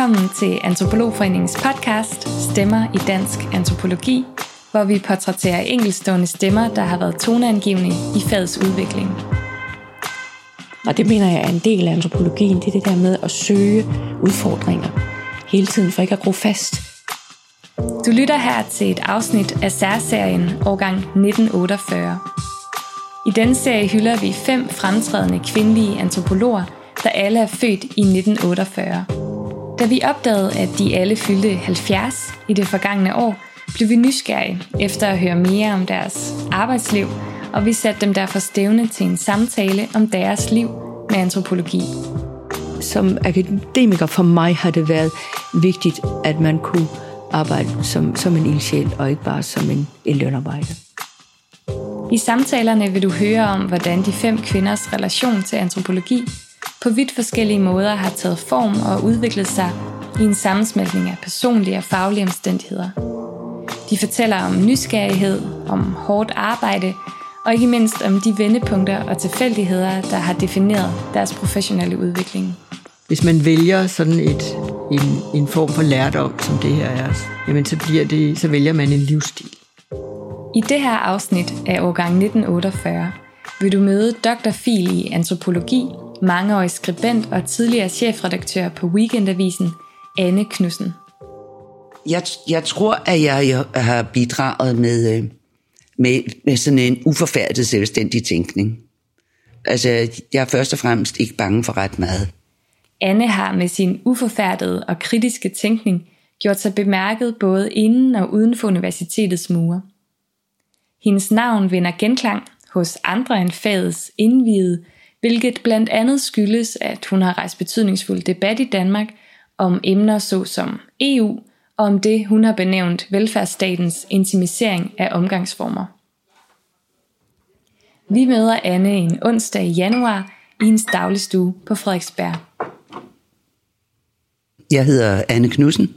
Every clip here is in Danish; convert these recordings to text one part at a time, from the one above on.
Velkommen til Antropologforeningens podcast Stemmer i dansk antropologi, hvor vi portrætterer enkelstående stemmer, der har været toneangivende i fagets udvikling. Og det mener jeg er en del af antropologien, det er det der med at søge udfordringer hele tiden for ikke at gro fast. Du lytter her til et afsnit af særserien årgang 1948. I denne serie hylder vi fem fremtrædende kvindelige antropologer, der alle er født i 1948. Da vi opdagede, at de alle fyldte 70 i det forgangne år, blev vi nysgerrige efter at høre mere om deres arbejdsliv, og vi satte dem derfor stævne til en samtale om deres liv med antropologi. Som akademiker for mig har det været vigtigt, at man kunne arbejde som, som en ildsjæl, og ikke bare som en, en lønarbejder. I samtalerne vil du høre om, hvordan de fem kvinders relation til antropologi på vidt forskellige måder har taget form og udviklet sig i en sammensmeltning af personlige og faglige omstændigheder. De fortæller om nysgerrighed, om hårdt arbejde og ikke mindst om de vendepunkter og tilfældigheder, der har defineret deres professionelle udvikling. Hvis man vælger sådan et, en, en form for lærdom, som det her er, jamen så, bliver det, så vælger man en livsstil. I det her afsnit af årgang 1948 vil du møde Dr. Fil i antropologi, mangeårig skribent og tidligere chefredaktør på Weekendavisen, Anne Knudsen. Jeg, jeg tror, at jeg, har bidraget med, øh, med, med sådan en uforfærdet selvstændig tænkning. Altså, jeg er først og fremmest ikke bange for ret meget. Anne har med sin uforfærdede og kritiske tænkning gjort sig bemærket både inden og uden for universitetets mure. Hendes navn vinder genklang hos andre end fagets indvidede, hvilket blandt andet skyldes, at hun har rejst betydningsfuld debat i Danmark om emner såsom EU og om det, hun har benævnt velfærdsstatens intimisering af omgangsformer. Vi møder Anne en onsdag i januar i hendes dagligstue på Frederiksberg. Jeg hedder Anne Knudsen,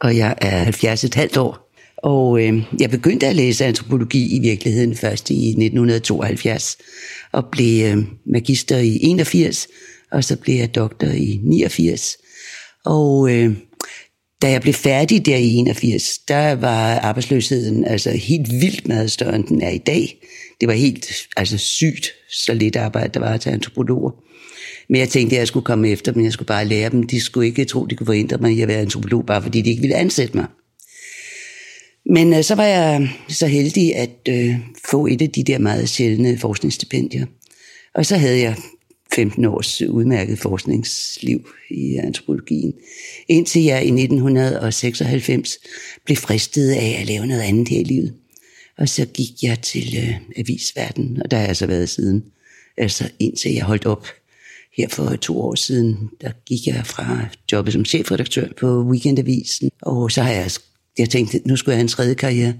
og jeg er 70,5 år. Og øh, jeg begyndte at læse antropologi i virkeligheden først i 1972, og blev øh, magister i 81, og så blev jeg doktor i 89. Og øh, da jeg blev færdig der i 81, der var arbejdsløsheden altså helt vildt meget større, end den er i dag. Det var helt altså sygt, så lidt arbejde der var til antropologer. Men jeg tænkte, at jeg skulle komme efter men jeg skulle bare lære dem. De skulle ikke tro, de kunne forhindre mig i at være antropolog, bare fordi de ikke ville ansætte mig. Men øh, så var jeg så heldig at øh, få et af de der meget sjældne forskningsstipendier. Og så havde jeg 15 års udmærket forskningsliv i antropologien, indtil jeg i 1996 blev fristet af at lave noget andet her i livet. Og så gik jeg til øh, avisverden, og der har jeg så været siden. Altså indtil jeg holdt op her for to år siden, der gik jeg fra jobbet som chefredaktør på Weekendavisen, og så har jeg, jeg tænkt, nu skulle jeg have en tredje karriere.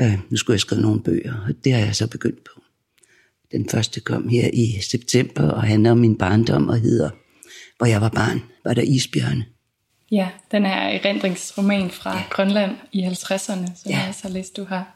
Øh, nu skulle jeg skrive nogle bøger, og det har jeg så begyndt på. Den første kom her i september og handler om min barndom og hedder Hvor jeg var barn, var der isbjørne. Ja, den her erindringsroman fra ja. Grønland i 50'erne, som ja. jeg så læst, du har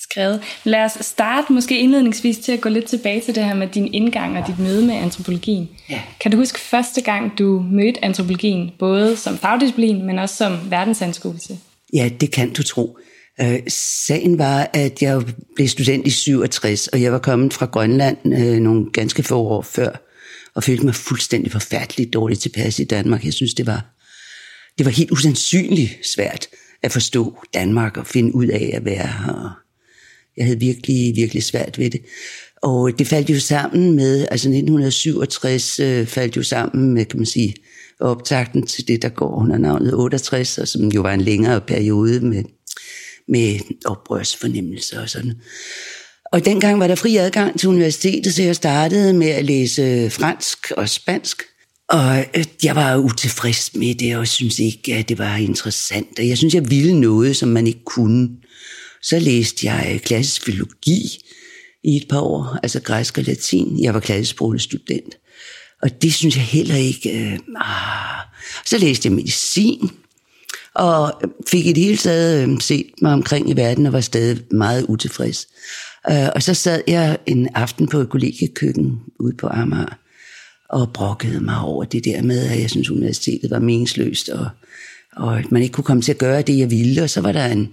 skrevet. Lad os starte måske indledningsvis til at gå lidt tilbage til det her med din indgang og dit møde med antropologien. Ja. Kan du huske første gang, du mødte antropologien, både som fagdisciplin, men også som verdensanskuelse? Ja, det kan du tro. Øh, sagen var, at jeg blev student i 67, og jeg var kommet fra Grønland øh, nogle ganske få år før, og følte mig fuldstændig forfærdeligt dårligt tilpas i Danmark. Jeg synes, det var, det var helt usandsynligt svært at forstå Danmark og finde ud af at være her. Jeg havde virkelig, virkelig svært ved det. Og det faldt jo sammen med, altså 1967 øh, faldt jo sammen med, kan man sige, optakten til det, der går under navnet 68, og som jo var en længere periode med med oprørsfornemmelser og sådan. Og dengang var der fri adgang til universitetet, så jeg startede med at læse fransk og spansk. Og øh, jeg var utilfreds med det, og synes ikke, at det var interessant. Og jeg synes, jeg ville noget, som man ikke kunne. Så læste jeg klassisk filologi i et par år, altså græsk og latin. Jeg var klassisk student. Og det synes jeg heller ikke... Øh, ah. Så læste jeg medicin, og fik i det hele taget øh, set mig omkring i verden og var stadig meget utilfreds. Øh, og så sad jeg en aften på et kollegekøkken ude på Amager, og brokkede mig over det der med, at jeg synes, universitetet var meningsløst, og, og at man ikke kunne komme til at gøre det, jeg ville. Og så var der en,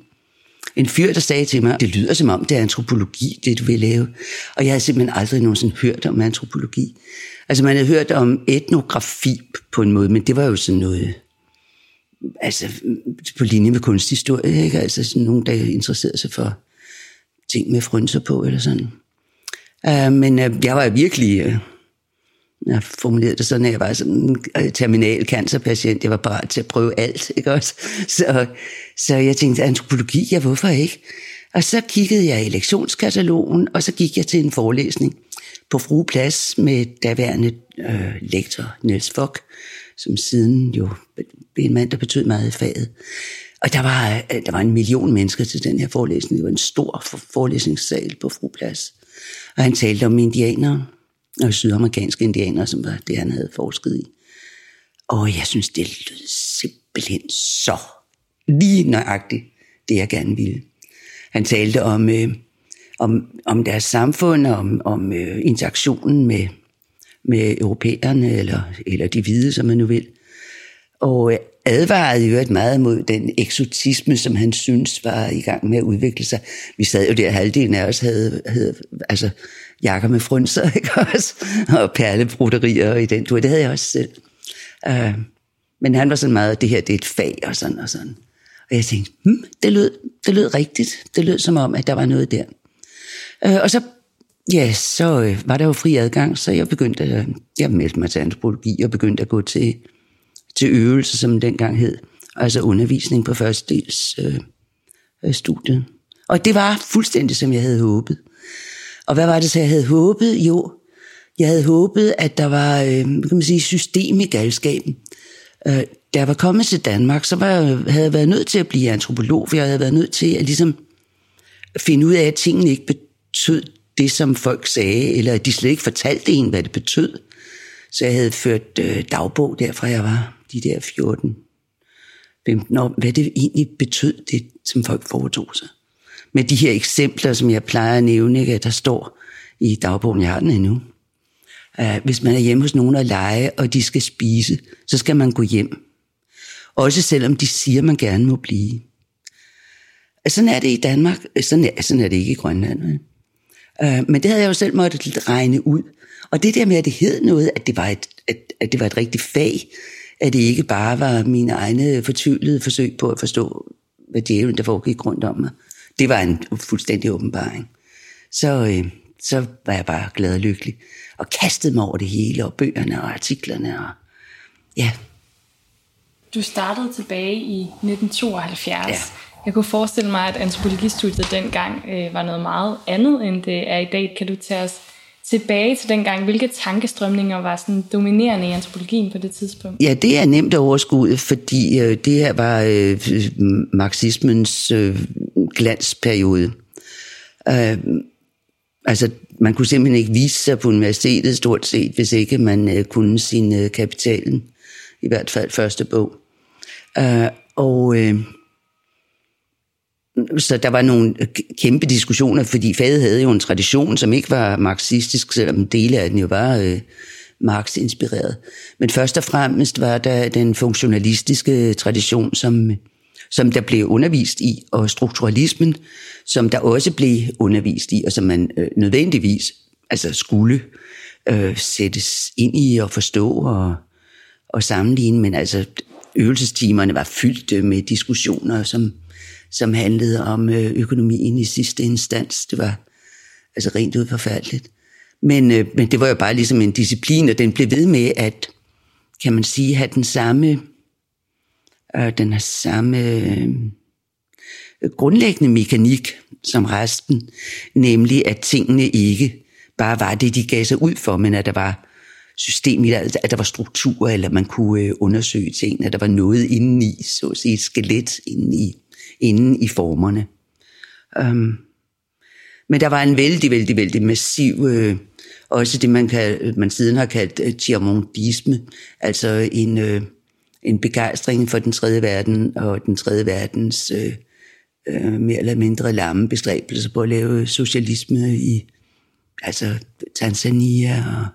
en fyr, der sagde til mig, det lyder som om, det er antropologi, det du vil lave. Og jeg havde simpelthen aldrig nogensinde hørt om antropologi. Altså man havde hørt om etnografi på en måde, men det var jo sådan noget, altså på linje med kunsthistorie, ikke? Altså sådan nogen, der interesserede sig for ting med frynser på, eller sådan. Uh, men uh, jeg var virkelig... Uh, jeg formulerede det sådan, at jeg var sådan en øh, terminal cancerpatient. Jeg var parat til at prøve alt, ikke også? Så, så jeg tænkte, antropologi, ja, hvorfor ikke? Og så kiggede jeg i lektionskatalogen, og så gik jeg til en forelæsning på Frueplads med daværende øh, lektor Niels Fock, som siden jo blev en mand, der betød meget i faget. Og der var, øh, der var en million mennesker til den her forelæsning. Det var en stor forelæsningssal på Frueplads. Og han talte om indianere, og sydamerikanske indianere, som var det, han havde forsket i. Og jeg synes, det lød simpelthen så lige nøjagtigt, det jeg gerne ville. Han talte om, øh, om, om deres samfund, om, om øh, interaktionen med, med europæerne, eller, eller de hvide, som man nu vil. Og øh, advarede jo et meget mod den eksotisme, som han synes var i gang med at udvikle sig. Vi sad jo der, halvdelen af os havde, havde altså, jakker med frynser, ikke også? Og perlebruterier i den tur. Det havde jeg også selv. Uh, men han var sådan meget, det her det er et fag og sådan og sådan. Og jeg tænkte, hm, det, lød, det lød rigtigt. Det lød som om, at der var noget der. Uh, og så, ja, så øh, var der jo fri adgang, så jeg begyndte, jeg meldte mig til antropologi og begyndte at gå til, til øvelse, som den dengang hed. Altså undervisning på første dels øh, øh, studiet. Og det var fuldstændig, som jeg havde håbet. Og hvad var det, så jeg havde håbet? Jo, jeg havde håbet, at der var øh, kan man sige, system i galskaben. Øh, da jeg var kommet til Danmark, så var jeg, havde jeg været nødt til at blive antropolog, for jeg havde været nødt til at ligesom finde ud af, at tingene ikke betød det, som folk sagde, eller at de slet ikke fortalte en, hvad det betød. Så jeg havde ført øh, dagbog derfra jeg var de der 14, 15 år, hvad det egentlig betød, det som folk foretog sig med de her eksempler, som jeg plejer at nævne, ikke, der står i dagbogen, jeg har den endnu. Uh, hvis man er hjemme hos nogen og lege, og de skal spise, så skal man gå hjem. Også selvom de siger, man gerne må blive. Altså, sådan er det i Danmark. Sådan er, sådan er det ikke i Grønland. Uh, men det havde jeg jo selv måttet regne ud. Og det der med, at det hed noget, at det var et, at, at det var et rigtigt fag, at det ikke bare var mine egne fortvivlede forsøg på at forstå, hvad djævlen der foregik rundt om mig det var en fuldstændig åbenbaring. Så, øh, så var jeg bare glad og lykkelig. Og kastede mig over det hele, og bøgerne og artiklerne. Og, ja. Du startede tilbage i 1972. Ja. Jeg kunne forestille mig, at antropologistudiet dengang øh, var noget meget andet, end det er i dag. Kan du tage os tilbage til dengang? Hvilke tankestrømninger var sådan dominerende i antropologien på det tidspunkt? Ja, det er nemt at overskue, fordi øh, det her var øh, marxismens øh, glansperiode. Øh, altså, man kunne simpelthen ikke vise sig på universitetet stort set, hvis ikke man øh, kunne sin øh, kapitalen. I hvert fald første bog. Øh, og øh, så der var nogle kæmpe diskussioner, fordi faget havde jo en tradition, som ikke var marxistisk, selvom dele af den jo var øh, Marx-inspireret. Men først og fremmest var der den funktionalistiske tradition, som som der blev undervist i, og strukturalismen, som der også blev undervist i, og som man øh, nødvendigvis altså skulle øh, sættes ind i og forstå og, og sammenligne. Men altså øvelsestimerne var fyldt øh, med diskussioner, som, som handlede om øh, økonomien i sidste instans. Det var altså rent ud forfærdeligt. Men, øh, men det var jo bare ligesom en disciplin, og den blev ved med at, kan man sige, have den samme øh, den har samme øh, grundlæggende mekanik som resten, nemlig at tingene ikke bare var det, de gav sig ud for, men at der var system i det, altså, at der var strukturer, eller man kunne øh, undersøge ting, at der var noget indeni, så at sige et skelet indeni inde i formerne. Um, men der var en vældig, vældig, vældig massiv, øh, også det man, kan, man siden har kaldt øh, tiamondisme, altså en, øh, en begejstring for den tredje verden og den tredje verdens øh, øh, mere eller mindre lamme bestræbelser på at lave socialisme i altså Tanzania og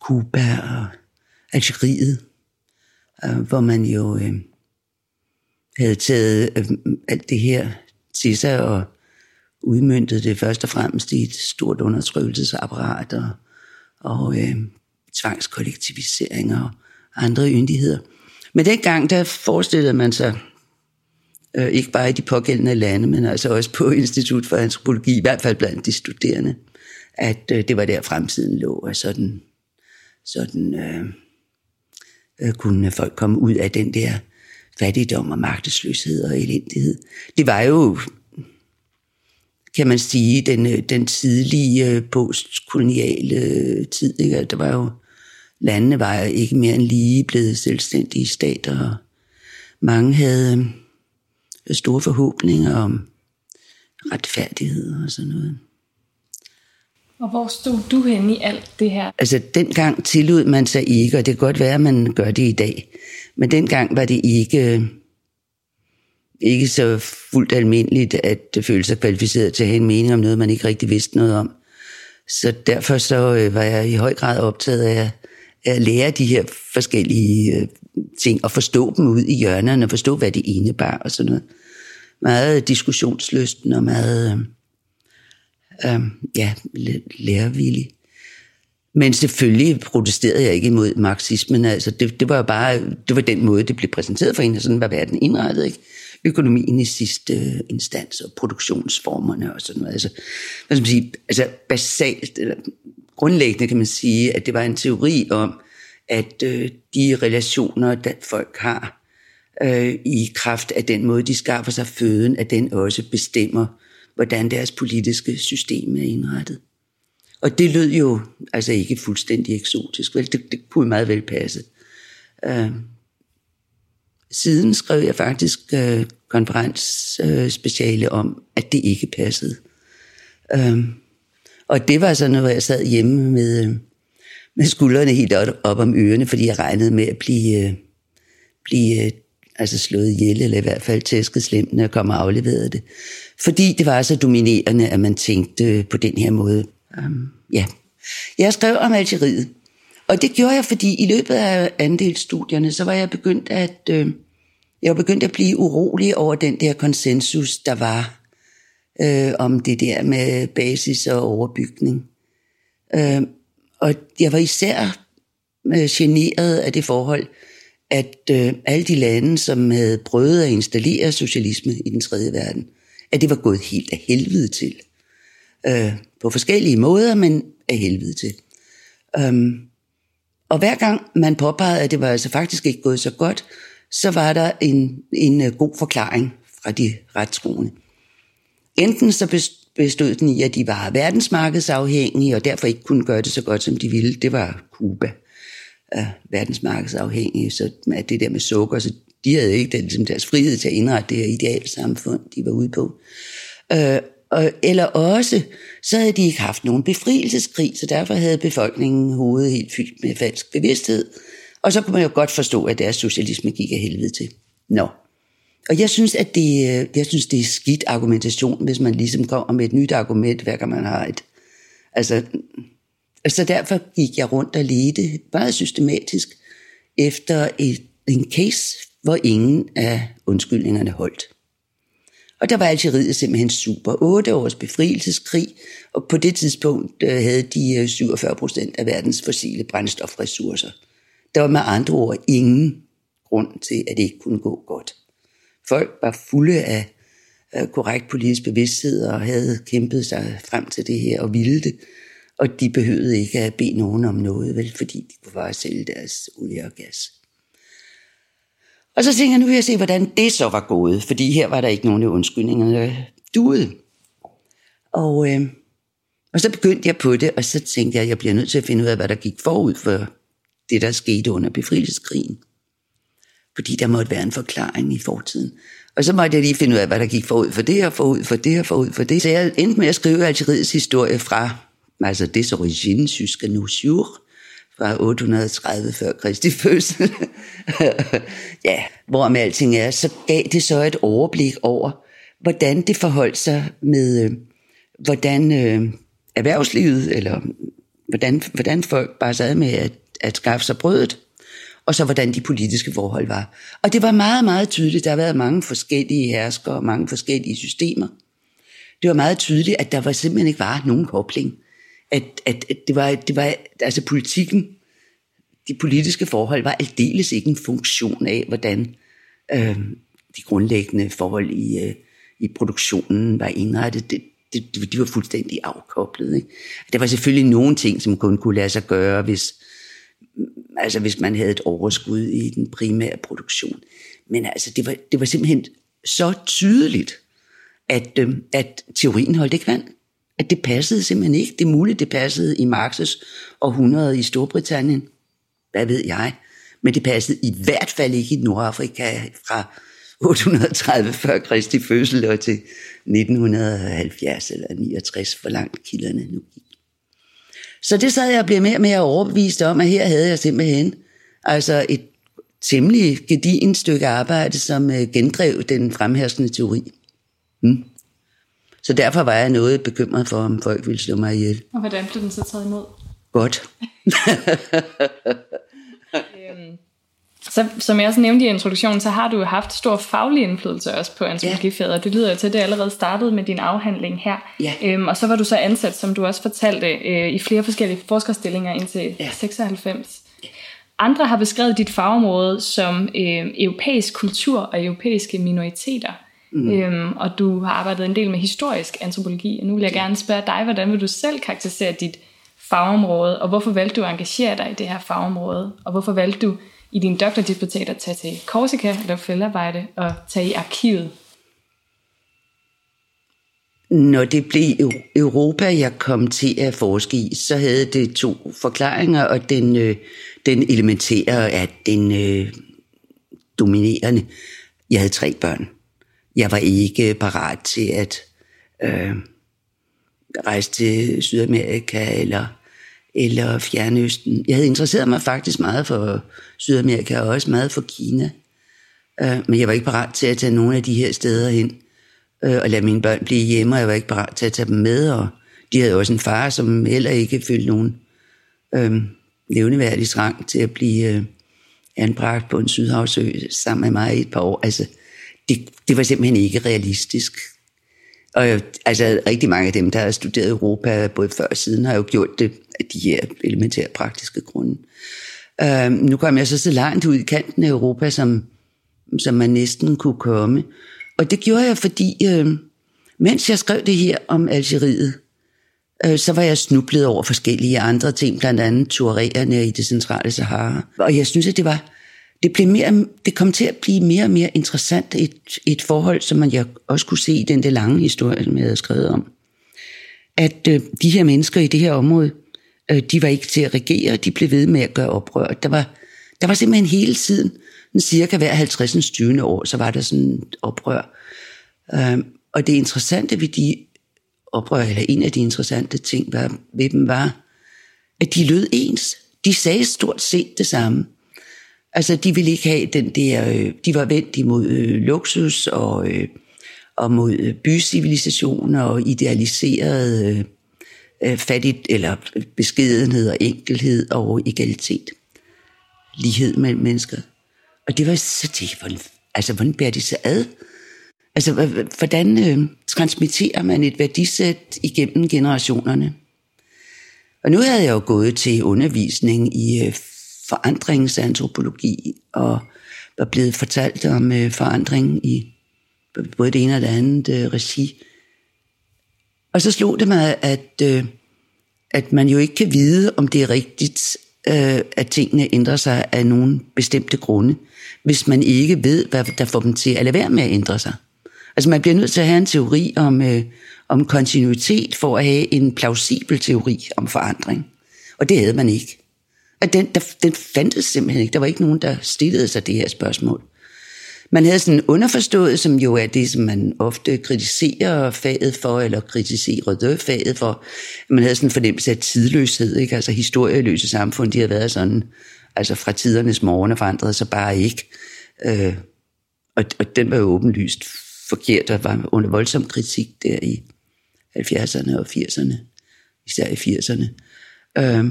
Kuba og Algeriet, øh, hvor man jo øh, havde taget øh, alt det her til sig og udmyndtet det først og fremmest i et stort undertrykkelsesapparat og, og øh, tvangskollektivisering og andre yndigheder. Men dengang, der forestillede man sig, øh, ikke bare i de pågældende lande, men altså også på Institut for Antropologi, i hvert fald blandt de studerende, at øh, det var der fremtiden lå, og sådan, sådan øh, øh, kunne folk komme ud af den der fattigdom og magtesløshed og elendighed. Det var jo, kan man sige, den, øh, den tidlige øh, postkoloniale tid. Ikke? Der var jo, landene var ikke mere end lige blevet selvstændige stater, og mange havde øh, store forhåbninger om retfærdighed og sådan noget. Og hvor stod du hen i alt det her? Altså, dengang tillod man sig ikke, og det kan godt være, at man gør det i dag. Men dengang var det ikke, ikke så fuldt almindeligt, at føle sig kvalificeret til at have en mening om noget, man ikke rigtig vidste noget om. Så derfor så øh, var jeg i høj grad optaget af at lære de her forskellige øh, ting, og forstå dem ud i hjørnerne, og forstå, hvad det indebar og sådan noget. Meget diskussionslysten og meget øh, øh, ja, lærevillig. Men selvfølgelig protesterede jeg ikke imod marxismen. Altså, det, det var bare det var den måde, det blev præsenteret for en, og sådan var verden indrettet. Ikke? Økonomien i sidste øh, instans, og produktionsformerne og sådan noget. Altså, hvad skal man sige, altså basalt, eller grundlæggende kan man sige, at det var en teori om, at øh, de relationer, der folk har, øh, i kraft af den måde, de skaffer sig føden, at den også bestemmer, hvordan deres politiske system er indrettet. Og det lød jo altså ikke fuldstændig eksotisk, vel? Det, det kunne meget vel passe. Øh, siden skrev jeg faktisk øh, konferensspeciale øh, om, at det ikke passede. Øh, og det var sådan noget, hvor jeg sad hjemme med, øh, med skuldrene helt op, op om ørerne, fordi jeg regnede med at blive, øh, blive øh, altså slået ihjel, eller i hvert fald tæsket slemt, når jeg kom og afleverede det. Fordi det var så dominerende, at man tænkte på den her måde. Um, ja. Jeg skrev om Algeriet, og det gjorde jeg, fordi i løbet af andelsstudierne, så var jeg begyndt at, øh, jeg var begyndt at blive urolig over den der konsensus, der var øh, om det der med basis og overbygning. Øh, og jeg var især øh, generet af det forhold, at øh, alle de lande, som havde prøvet at installere socialisme i den tredje verden, at det var gået helt af helvede til. Øh, på forskellige måder, men af helvede til. Øhm, og hver gang man påpegede, at det var altså faktisk ikke gået så godt, så var der en, en øh, god forklaring fra de retstroende. Enten så bestod den i, at de var verdensmarkedsafhængige, og derfor ikke kunne gøre det så godt, som de ville. Det var Cuba, øh, verdensmarkedsafhængige, så at det der med sukker, så de havde ikke den, ligesom deres frihed til at indrette det her ideal samfund, de var ude på. Øh, og, eller også, så havde de ikke haft nogen befrielseskrig, så derfor havde befolkningen hovedet helt fyldt med falsk bevidsthed. Og så kunne man jo godt forstå, at deres socialisme gik af helvede til. Nå. Og jeg synes, at det, øh, jeg synes, det er skidt argumentation, hvis man ligesom kommer med et nyt argument, hver gang man har et. Altså, altså derfor gik jeg rundt og ledte meget systematisk efter et, en case, hvor ingen af undskyldningerne holdt. Og der var Algeriet simpelthen super. 8 års befrielseskrig, og på det tidspunkt øh, havde de øh, 47 procent af verdens fossile brændstofressourcer. Der var med andre ord ingen grund til, at det ikke kunne gå godt. Folk var fulde af korrekt politisk bevidsthed og havde kæmpet sig frem til det her og ville det. Og de behøvede ikke at bede nogen om noget, vel, fordi de kunne bare sælge deres olie og gas. Og så tænkte jeg, nu vil jeg se, hvordan det så var gået, fordi her var der ikke nogen undskyldninger duede. Og, øh, og så begyndte jeg på det, og så tænkte jeg, at jeg bliver nødt til at finde ud af, hvad der gik forud for det, der skete under befrielseskrigen. Fordi der måtte være en forklaring i fortiden. Og så måtte jeg lige finde ud af, hvad der gik forud for det, og forud for det, og forud for det. Så jeg endte med at skrive Algeriets historie fra, altså des origines jusqu'à nos jours, fra 830 før Kristi fødsel, ja, hvor med alting er, så gav det så et overblik over, hvordan det forholdt sig med, øh, hvordan øh, erhvervslivet, eller hvordan, hvordan folk bare sad med at, at skaffe sig brødet, og så hvordan de politiske forhold var. Og det var meget, meget tydeligt. Der har været mange forskellige herskere og mange forskellige systemer. Det var meget tydeligt, at der var simpelthen ikke var nogen kobling. At, at, at det, var, det var, altså politikken, de politiske forhold var aldeles ikke en funktion af, hvordan øh, de grundlæggende forhold i, øh, i produktionen var indrettet. Det, det, de var fuldstændig afkoblet. Ikke? Der var selvfølgelig nogle ting, som kun kunne lade sig gøre, hvis, altså hvis man havde et overskud i den primære produktion. Men altså, det var, det var simpelthen så tydeligt, at, øh, at teorien holdt ikke vand. At det passede simpelthen ikke. Det er muligt, det passede i Marx's århundrede i Storbritannien. Hvad ved jeg? Men det passede i hvert fald ikke i Nordafrika fra 830 før Kristi fødsel og til 1970 eller 69, for langt kilderne nu gik. Så det sad jeg og blev mere og mere overbevist om, at her havde jeg simpelthen altså et temmelig gedint stykke arbejde, som øh, gendrev den fremherskende teori. Hmm. Så derfor var jeg noget bekymret for, om folk ville slå mig ihjel. Og hvordan blev den så taget imod? Godt. øhm, så, som jeg også nævnte i introduktionen, så har du haft stor faglig indflydelse også på antropologifaget, ja. og det lyder til, at det allerede startede med din afhandling her. Ja. Øhm, og så var du så ansat, som du også fortalte, øh, i flere forskellige forskerstillinger indtil ja. 96. Andre har beskrevet dit fagområde som øh, europæisk kultur og europæiske minoriteter. Mm. Øhm, og du har arbejdet en del med historisk antropologi, og nu vil jeg gerne spørge dig, hvordan vil du selv karakterisere dit fagområde, og hvorfor valgte du at engagere dig i det her fagområde, og hvorfor valgte du i din doktordisputat at tage til Korsika, lave feltarbejde og tage i arkivet? Når det blev Europa, jeg kom til at forske i, så havde det to forklaringer, og den, øh, den elementære er den øh, dominerende. Jeg havde tre børn. Jeg var ikke parat til at øh, rejse til Sydamerika eller eller Fjernøsten. Jeg havde interesseret mig faktisk meget for Sydamerika og også meget for Kina. Øh, men jeg var ikke parat til at tage nogle af de her steder hen øh, og lade mine børn blive hjemme, og jeg var ikke parat til at tage dem med. Og de havde også en far, som heller ikke følte nogen øh, nævneværdig trang til at blive øh, anbragt på en sydhavsø sammen med mig i et par år. Altså, det, det var simpelthen ikke realistisk. Og altså, rigtig mange af dem, der har studeret Europa både før og siden, har jo gjort det af de her elementære praktiske grunde. Uh, nu kom jeg så så langt ud i kanten af Europa, som, som man næsten kunne komme. Og det gjorde jeg, fordi uh, mens jeg skrev det her om Algeriet, uh, så var jeg snublet over forskellige andre ting, blandt andet tuarererne i det centrale Sahara. Og jeg synes, at det var det, blev mere, det kom til at blive mere og mere interessant, et, et forhold, som man jeg også kunne se i den der lange historie, som jeg havde skrevet om. At øh, de her mennesker i det her område, øh, de var ikke til at regere, de blev ved med at gøre oprør. Der var, der var simpelthen hele tiden, cirka hver 50. 20. år, så var der sådan et oprør. Øh, og det interessante ved de oprør, eller en af de interessante ting var, ved dem var, at de lød ens. De sagde stort set det samme. Altså, de ville ikke have den der... Øh, de var vendt imod øh, luksus og, øh, og mod øh, bycivilisationer bycivilisation og idealiseret øh, øh, fattigt, eller øh, beskedenhed og enkelhed og egalitet. Lighed mellem mennesker. Og det var så det, hvordan, altså, hvordan bærer de sig ad? Altså, hvordan øh, transmitterer man et værdisæt igennem generationerne? Og nu havde jeg jo gået til undervisning i øh, forandringsantropologi, og var blevet fortalt om øh, forandring i både det ene og det andet øh, regi. Og så slog det mig, at, øh, at man jo ikke kan vide, om det er rigtigt, øh, at tingene ændrer sig af nogle bestemte grunde, hvis man ikke ved, hvad der får dem til at lade være med at ændre sig. Altså man bliver nødt til at have en teori om, øh, om kontinuitet for at have en plausibel teori om forandring. Og det havde man ikke at den, der, den fandtes simpelthen ikke. Der var ikke nogen, der stillede sig det her spørgsmål. Man havde sådan en underforstået, som jo er det, som man ofte kritiserer faget for, eller kritiserer faget for. Man havde sådan en fornemmelse af tidløshed, ikke? altså historieløse samfund, de har været sådan, altså fra tidernes morgen og forandret sig bare ikke. Øh, og, og den var jo åbenlyst forkert, og var under voldsom kritik der i 70'erne og 80'erne, især i 80'erne. Øh,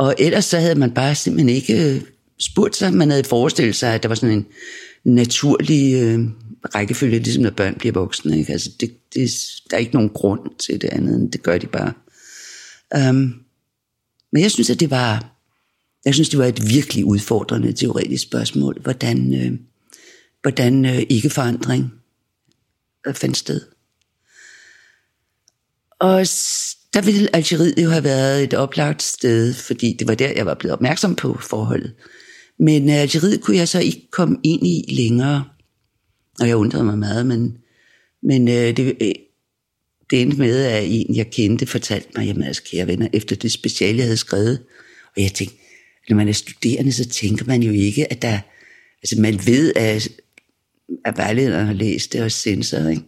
og ellers så havde man bare simpelthen ikke øh, spurgt sig. Man havde forestillet sig, at der var sådan en naturlig øh, rækkefølge, ligesom når børn bliver voksne. Ikke? Altså det, det, der er ikke nogen grund til det andet, det gør de bare. Um, men jeg synes, at det var, jeg synes, det var et virkelig udfordrende teoretisk spørgsmål, hvordan, øh, hvordan øh, ikke-forandring øh, fandt sted. Og der ville Algeriet jo have været et oplagt sted, fordi det var der, jeg var blevet opmærksom på forholdet. Men øh, Algeriet kunne jeg så ikke komme ind i længere, og jeg undrede mig meget, men, men øh, det, øh, det endte med, at en, jeg kendte, fortalte mig, jamen altså, kære venner, efter det speciale, jeg havde skrevet, og jeg tænkte, når man er studerende, så tænker man jo ikke, at der, altså man ved, at, at vejlederen har læst det og sensor, ikke?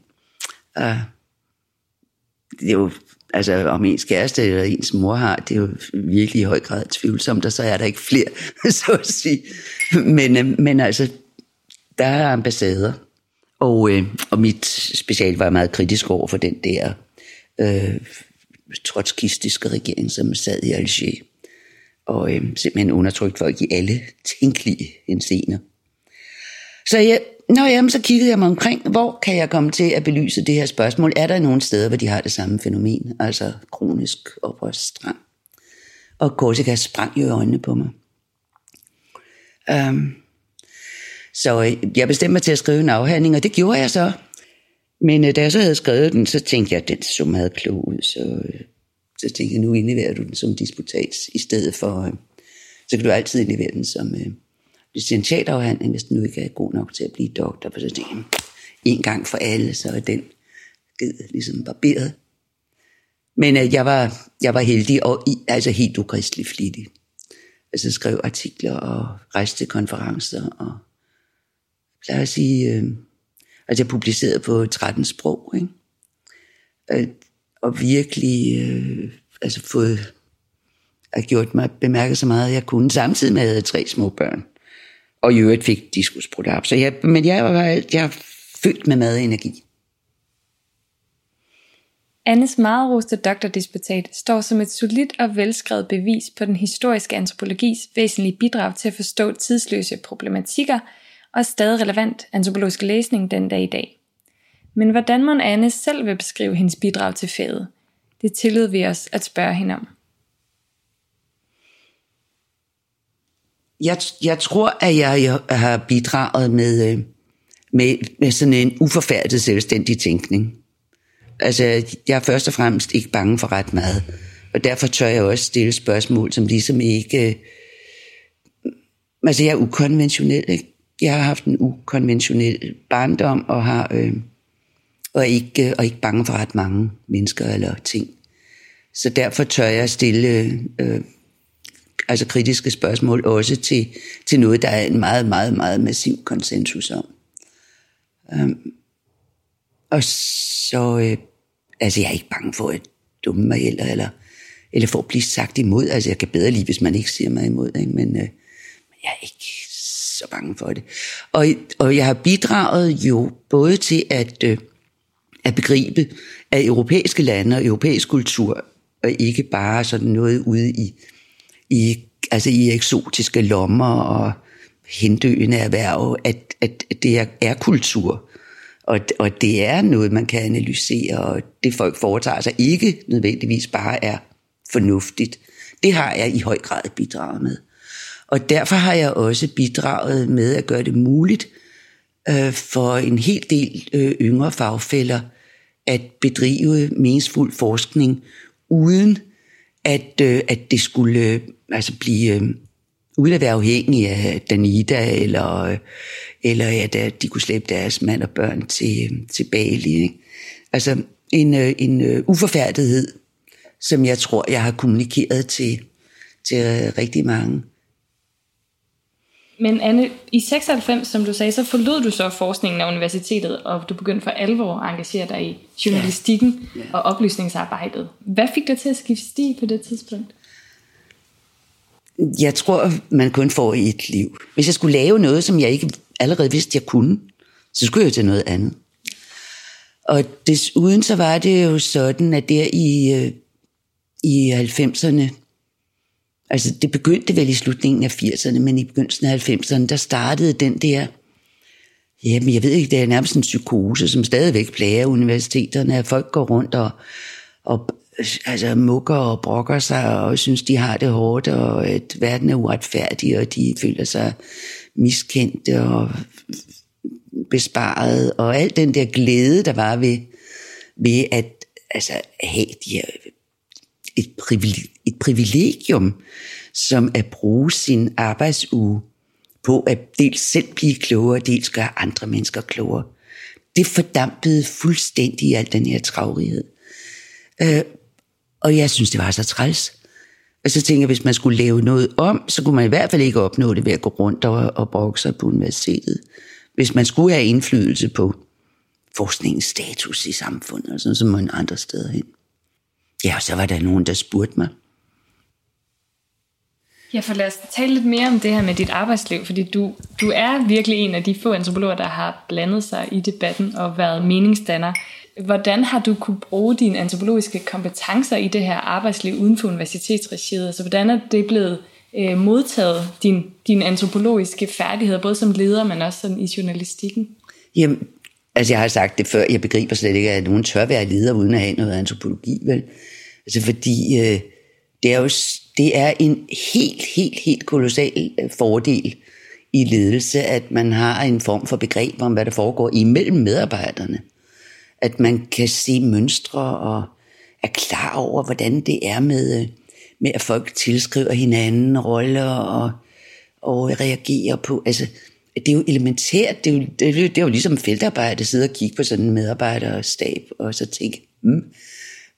Og det er jo, altså om ens kæreste eller ens mor har, det er jo virkelig i høj grad tvivlsomt, og så er der ikke flere, så at sige. Men, øh, men altså, der er ambassader, og, øh, og mit special var meget kritisk over for den der øh, trotskistiske regering, som sad i Alger, og øh, simpelthen undertrykt folk i alle tænkelige hensener. Så jeg, Nå jamen, så kiggede jeg mig omkring, hvor kan jeg komme til at belyse det her spørgsmål? Er der nogen steder, hvor de har det samme fænomen, altså kronisk oprørsstrang? Og Korsika sprang jo i øjnene på mig. Um, så jeg bestemte mig til at skrive en afhandling, og det gjorde jeg så. Men øh, da jeg så havde skrevet den, så tænkte jeg, at den så meget klog ud, så, øh, så tænkte jeg, nu indleverer du den som disputats, i stedet for, øh, så kan du altid indlevere den som, licentiatafhandling, hvis den nu ikke er god nok til at blive doktor, for så tænkte jeg, en gang for alle, så er den ged ligesom barberet. Men øh, jeg, var, jeg var heldig og i, altså helt ukristelig flittig. Altså skrev artikler og rejste til konferencer og lad os sige, øh, altså jeg publicerede på 13 sprog, ikke? Øh, og virkelig øh, altså fået har gjort mig bemærket så meget, at jeg kunne, samtidig med at jeg havde tre små børn og i øvrigt fik diskusprolaps. Så jeg, men jeg var alt, jeg er fyldt med energi. Annes meget roste doktordisputat står som et solidt og velskrevet bevis på den historiske antropologis væsentlige bidrag til at forstå tidsløse problematikker og stadig relevant antropologisk læsning den dag i dag. Men hvordan må Anne selv vil beskrive hendes bidrag til faget? Det tillod vi os at spørge hende om. Jeg, jeg tror, at jeg, jeg har bidraget med, øh, med, med sådan en uforfærdet selvstændig tænkning. Altså, jeg er først og fremmest ikke bange for ret meget. Og derfor tør jeg også stille spørgsmål, som ligesom ikke... Øh, mm, altså, jeg er ukonventionel, ikke? Jeg har haft en ukonventionel barndom, og har... Øh, og ikke, øh, og ikke bange for ret mange mennesker eller ting. Så derfor tør jeg stille øh, altså kritiske spørgsmål, også til, til noget, der er en meget, meget, meget massiv konsensus om. Um, og så, øh, altså jeg er ikke bange for at dumme mig eller, eller, eller for at blive sagt imod. Altså jeg kan bedre lide, hvis man ikke siger mig imod, ikke? Men, øh, men jeg er ikke så bange for det. Og, og jeg har bidraget jo både til at, øh, at begribe, at europæiske lande og europæisk kultur, og ikke bare sådan noget ude i i, altså i eksotiske lommer og hendøende erhverv, at, at det er, er kultur. Og, og det er noget, man kan analysere, og det folk foretager sig ikke nødvendigvis bare er fornuftigt. Det har jeg i høj grad bidraget med. Og derfor har jeg også bidraget med at gøre det muligt øh, for en hel del øh, yngre fagfælder at bedrive meningsfuld forskning, uden at, øh, at det skulle altså blive, øh, uden at være afhængige af Danida, eller, øh, eller at, de kunne slæbe deres mand og børn til, øh, til Bali. Ikke? Altså en, øh, en øh, uforfærdighed, som jeg tror, jeg har kommunikeret til, til øh, rigtig mange. Men Anne, i 96, som du sagde, så forlod du så forskningen af universitetet, og du begyndte for alvor at engagere dig i journalistikken ja. Ja. og oplysningsarbejdet. Hvad fik dig til at skifte stil på det tidspunkt? Jeg tror, man kun får et liv. Hvis jeg skulle lave noget, som jeg ikke allerede vidste, jeg kunne, så skulle jeg til noget andet. Og desuden så var det jo sådan, at der i, øh, i 90'erne, Altså, det begyndte vel i slutningen af 80'erne, men i begyndelsen af 90'erne, der startede den der, jamen jeg ved ikke, det er nærmest en psykose, som stadigvæk plager universiteterne, at folk går rundt og, og altså, mukker og brokker sig og synes, de har det hårdt, og at verden er uretfærdig, og de føler sig miskendte og besparet, og al den der glæde, der var ved, ved at altså, have de her, et, et privilegium, som at bruge sin arbejdsuge på at dels selv blive klogere, dels gøre andre mennesker klogere. Det fordampede fuldstændig al den her travrighed. Øh, og jeg synes, det var så træls. Og så tænker jeg, hvis man skulle lave noget om, så kunne man i hvert fald ikke opnå det ved at gå rundt og, og brokke sig på universitetet. Hvis man skulle have indflydelse på forskningens status i samfundet, og sådan, så må man andre steder hen. Ja, og så var der nogen, der spurgte mig. Ja, for lad os tale lidt mere om det her med dit arbejdsliv, fordi du, du er virkelig en af de få antropologer, der har blandet sig i debatten og været meningsdanner. Hvordan har du kunne bruge dine antropologiske kompetencer i det her arbejdsliv uden for universitetsregiet? Altså, hvordan er det blevet øh, modtaget, din, dine antropologiske færdigheder, både som leder, men også sådan i journalistikken? Jamen, altså jeg har sagt det før, jeg begriber slet ikke, at nogen tør være leder uden at have noget antropologi, vel? Altså fordi øh, det er jo det er en helt, helt, helt kolossal øh, fordel i ledelse, at man har en form for begreb om, hvad der foregår imellem medarbejderne at man kan se mønstre og er klar over, hvordan det er med, øh, med at folk tilskriver hinanden roller og, og reagerer på. Altså, det er jo elementært. Det er jo, det er jo, det er jo ligesom feltarbejde, at sidde og kigge på sådan en medarbejderstab, og så tænke, hmm,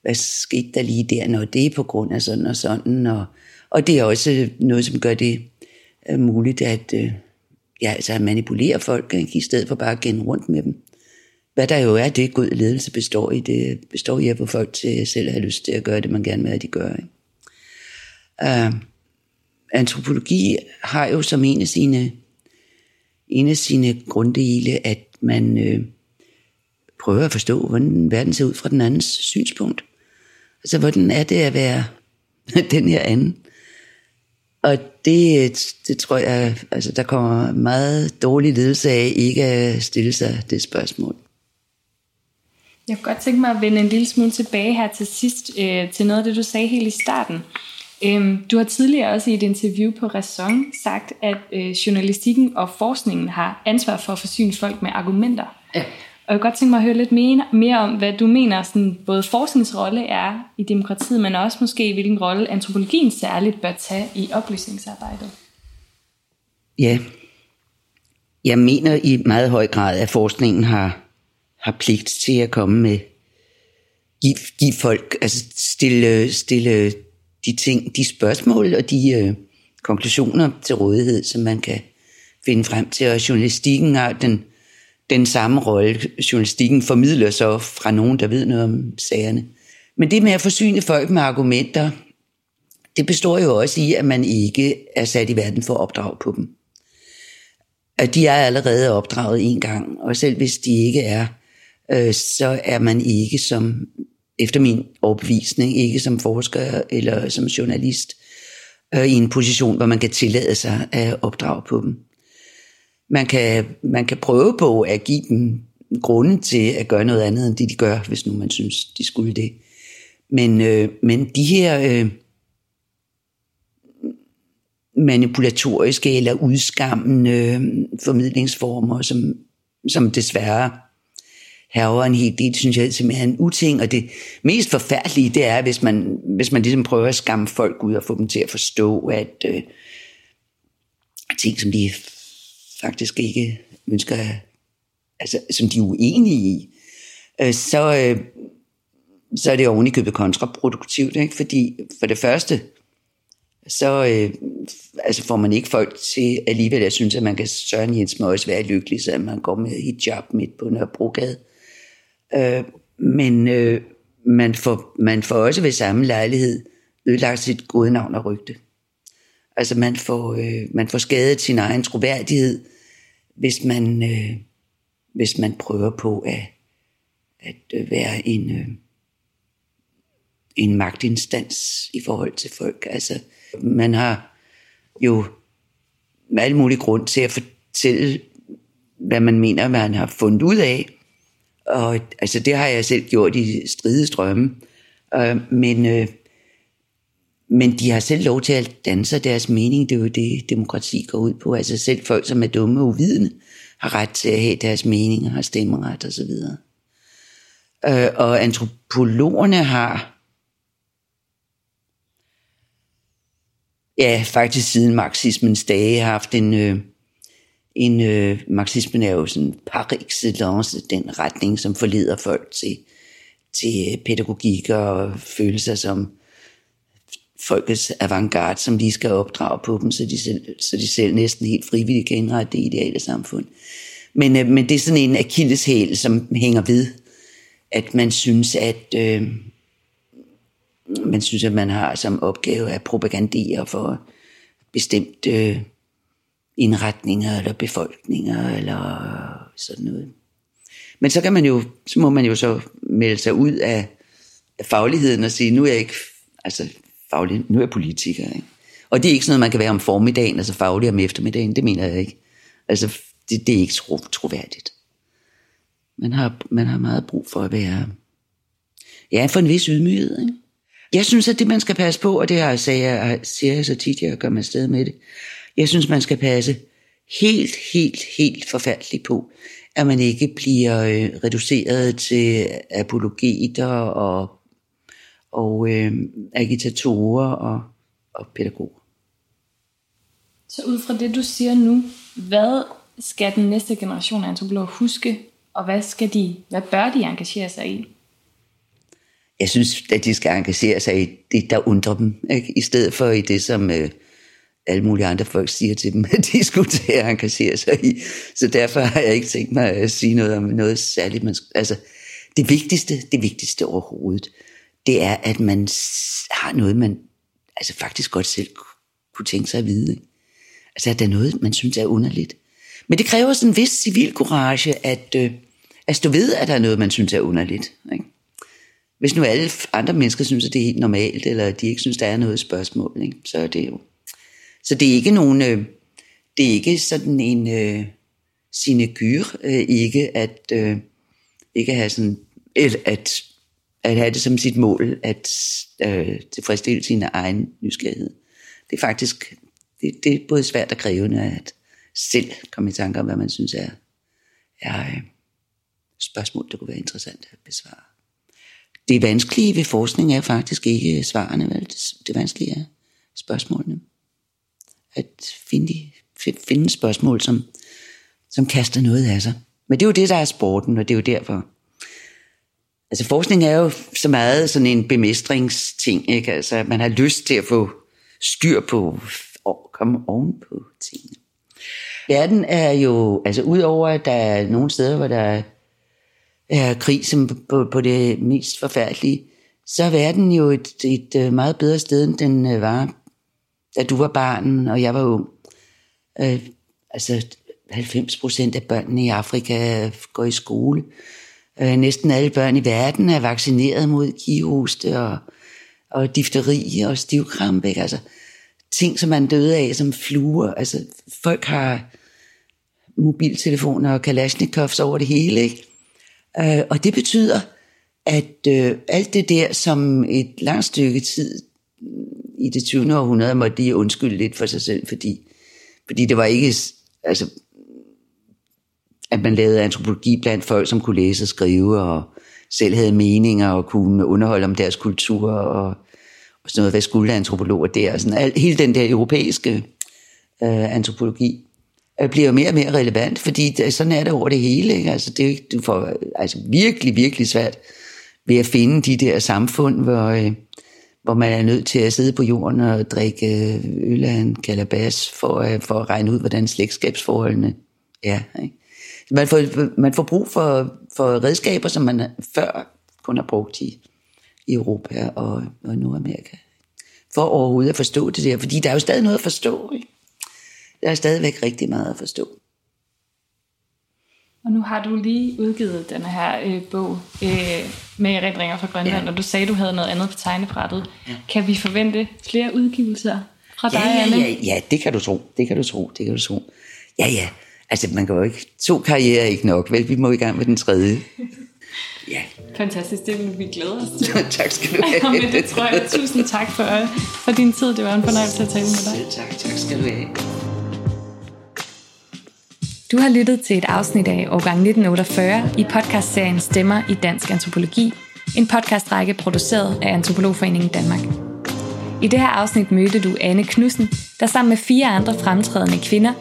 hvad skete der lige der, når det er på grund af sådan og sådan. Og, og det er også noget, som gør det øh, muligt at, øh, ja, altså at manipulere folk, ikke? i stedet for bare at gænde rundt med dem hvad der jo er, det god ledelse består i, det består i at få folk til selv at have lyst til at gøre det, man gerne vil have, de gør. Ikke? Uh, antropologi har jo som en af sine, en af sine grunddele, at man øh, prøver at forstå, hvordan verden ser ud fra den andens synspunkt. Altså, hvordan er det at være den her anden? Og det, det tror jeg, altså der kommer meget dårlig ledelse af ikke at stille sig det spørgsmål. Jeg kunne godt tænke mig at vende en lille smule tilbage her til sidst, øh, til noget af det, du sagde helt i starten. Øhm, du har tidligere også i et interview på Raison sagt, at øh, journalistikken og forskningen har ansvar for at forsyne folk med argumenter. Ja. Og jeg kunne godt tænke mig at høre lidt mere, mere om, hvad du mener, sådan, både forskningsrolle er i demokratiet, men også måske hvilken rolle antropologien særligt bør tage i oplysningsarbejdet. Ja, jeg mener i meget høj grad, at forskningen har har pligt til at komme med, give, give folk, altså stille, øh, stille øh, de ting, de spørgsmål og de øh, konklusioner til rådighed, som man kan finde frem til. Og journalistikken har den, den samme rolle. Journalistikken formidler så fra nogen, der ved noget om sagerne. Men det med at forsyne folk med argumenter, det består jo også i, at man ikke er sat i verden for at opdrage på dem. At de er allerede opdraget en gang, og selv hvis de ikke er øh, så er man ikke som, efter min overbevisning, ikke som forsker eller som journalist, øh, i en position, hvor man kan tillade sig at opdrage på dem. Man kan, man kan prøve på at give dem grunde til at gøre noget andet, end det de gør, hvis nu man synes, de skulle det. Men, øh, men de her øh, manipulatoriske eller udskammende øh, formidlingsformer, som, som desværre herrer en hel del, synes jeg simpelthen er en uting, og det mest forfærdelige, det er, hvis man, hvis man ligesom prøver at skamme folk ud og få dem til at forstå, at øh, ting, som de faktisk ikke ønsker, altså som de er uenige i, øh, så, øh, så er det ovenikøbet kontraproduktivt, ikke? fordi for det første, så øh, altså får man ikke folk til alligevel jeg synes, at man kan Søren Jens også være lykkelig, så man går med hijab midt på Nørrebrogade. Øh, men øh, man, får, man får også ved samme lejlighed ødelagt sit gode navn og rygte. Altså man får, øh, man får skadet sin egen troværdighed, hvis man, øh, hvis man prøver på at, at øh, være en, øh, en magtinstans i forhold til folk. Altså Man har jo med alle mulige grund til at fortælle, hvad man mener, man har fundet ud af. Og altså, det har jeg selv gjort i stridestrømme. Øh, men, øh, men de har selv lov til at danse deres mening. Det er jo det, demokrati går ud på. Altså selv folk, som er dumme og uvidende, har ret til at have deres mening og har stemmeret osv. Øh, og antropologerne har ja, faktisk siden marxismens dage haft en, øh, en øh, marxismen er jo sådan par excellence, den retning, som forleder folk til, til øh, pædagogik og følelser som folkets avantgarde, som lige skal opdrage på dem, så de selv, så de selv næsten helt frivilligt kan indrette det ideale samfund. Men, øh, men det er sådan en akilleshæl, som hænger ved, at man synes, at øh, man synes, at man har som opgave at propagandere for bestemt øh, indretninger eller befolkninger eller sådan noget. Men så kan man jo, så må man jo så melde sig ud af, af fagligheden og sige, nu er jeg ikke, altså faglig, nu er jeg politiker. Ikke? Og det er ikke sådan noget, man kan være om formiddagen, altså faglig om eftermiddagen, det mener jeg ikke. Altså, det, det er ikke tro, troværdigt. Man har, man har meget brug for at være, ja, for en vis ydmyghed. Ikke? Jeg synes, at det man skal passe på, og det har jeg, jeg, siger jeg så tit, jeg gør mig sted med det, jeg synes, man skal passe helt, helt, helt forfærdeligt på, at man ikke bliver øh, reduceret til apologeter og, og øh, agitatorer og, og pædagoger. Så ud fra det, du siger nu, hvad skal den næste generation af antropologer huske, og hvad, skal de, hvad bør de engagere sig i? Jeg synes, at de skal engagere sig i det, der undrer dem, ikke? i stedet for i det, som øh, alle mulige andre folk siger til dem, at de skulle til at engagere sig i. Så derfor har jeg ikke tænkt mig at sige noget om noget særligt. Man, altså, det vigtigste, det vigtigste overhovedet, det er, at man har noget, man altså faktisk godt selv kunne tænke sig at vide. Ikke? Altså, at der er noget, man synes er underligt. Men det kræver sådan en vis civil courage, at, øh, at stå ved, at der er noget, man synes er underligt. Ikke? Hvis nu alle andre mennesker synes, at det er helt normalt, eller de ikke synes, der er noget spørgsmål, ikke? så er det jo... Så det er ikke nogen... Øh, det er ikke sådan en øh, sinegyr, øh, ikke at øh, ikke have sådan et, at, at have det som sit mål at øh, tilfredsstille sin egen nysgerrighed. Det er faktisk det, det er både svært og krævende at selv komme i tanke om, hvad man synes er, er øh, spørgsmål, der kunne være interessant at besvare. Det vanskelige ved forskning er faktisk ikke svarene, vel? Det, det vanskelige er spørgsmålene. At finde, finde spørgsmål, som, som kaster noget af sig. Men det er jo det, der er sporten, og det er jo derfor. Altså forskning er jo så meget sådan en bemestringsting, ikke? Altså man har lyst til at få styr på, og komme oven på tingene. Verden er jo, altså udover at der er nogle steder, hvor der er krig som på, på det mest forfærdelige, så er verden jo et, et øh, meget bedre sted, end den øh, var, da du var barn, og jeg var ung. Øh, altså 90 procent af børnene i Afrika øh, går i skole. Øh, næsten alle børn i verden er vaccineret mod kihoste og, og difteri og stivkrampe. Ikke? Altså, ting, som man døde af som fluer. Altså, folk har mobiltelefoner og kalashnikovs over det hele, ikke? Øh, og det betyder, at øh, alt det der, som et langt stykke tid i det 20. århundrede måtte de undskylde lidt for sig selv, fordi, fordi det var ikke, altså, at man lavede antropologi blandt folk, som kunne læse og skrive, og selv havde meninger, og kunne underholde om deres kultur, og, og sådan noget, hvad skulle antropologer der, og sådan, al, hele den der europæiske øh, antropologi øh, bliver mere og mere relevant, fordi sådan er det over det hele. Ikke? Altså, det, du får altså, virkelig, virkelig svært ved at finde de der samfund, hvor, øh, hvor man er nødt til at sidde på jorden og drikke øh, øl af en kalabas for, øh, for at regne ud, hvordan slægtskabsforholdene er. Ikke? Man, får, man får brug for, for redskaber, som man før kun har brugt i, i Europa og, og Nordamerika, for overhovedet at forstå det der, fordi der er jo stadig noget at forstå. Ikke? der er stadigvæk rigtig meget at forstå. Og nu har du lige udgivet den her øh, bog øh, med erindringer fra Grønland, ja. og du sagde, du havde noget andet på tegnebrættet. Ja. Kan vi forvente flere udgivelser fra dig, ja, Anne? ja, ja, ja, det kan du tro, det kan du tro, det kan du tro. Ja, ja, altså man kan jo ikke, to karrierer er ikke nok, vel, vi må i gang med den tredje. Ja, Fantastisk, det vil vi glæde os til. tak skal du have. med det tror jeg, tusind tak for, for din tid. Det var en fornøjelse at tale med dig. Selv tak, tak skal du have. Du har lyttet til et afsnit af årgang 1948 i podcastserien Stemmer i Dansk Antropologi, en podcastrække produceret af Antropologforeningen Danmark. I det her afsnit mødte du Anne Knudsen, der sammen med fire andre fremtrædende kvinder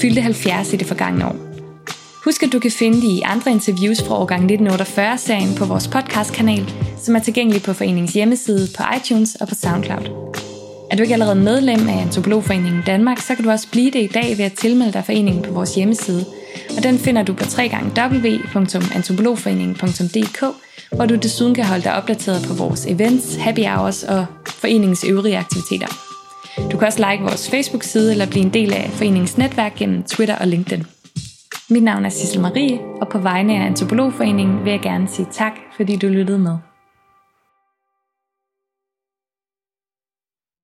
fyldte 70 i det forgangne år. Husk, at du kan finde de andre interviews fra årgang 1948-serien på vores podcastkanal, som er tilgængelig på foreningens hjemmeside, på iTunes og på SoundCloud. Er du ikke allerede medlem af Antropologforeningen Danmark, så kan du også blive det i dag ved at tilmelde dig foreningen på vores hjemmeside. Og den finder du på www.antropologforeningen.dk, hvor du desuden kan holde dig opdateret på vores events, happy hours og foreningens øvrige aktiviteter. Du kan også like vores Facebook-side eller blive en del af foreningens netværk gennem Twitter og LinkedIn. Mit navn er Sissel Marie, og på vegne af Antropologforeningen vil jeg gerne sige tak, fordi du lyttede med.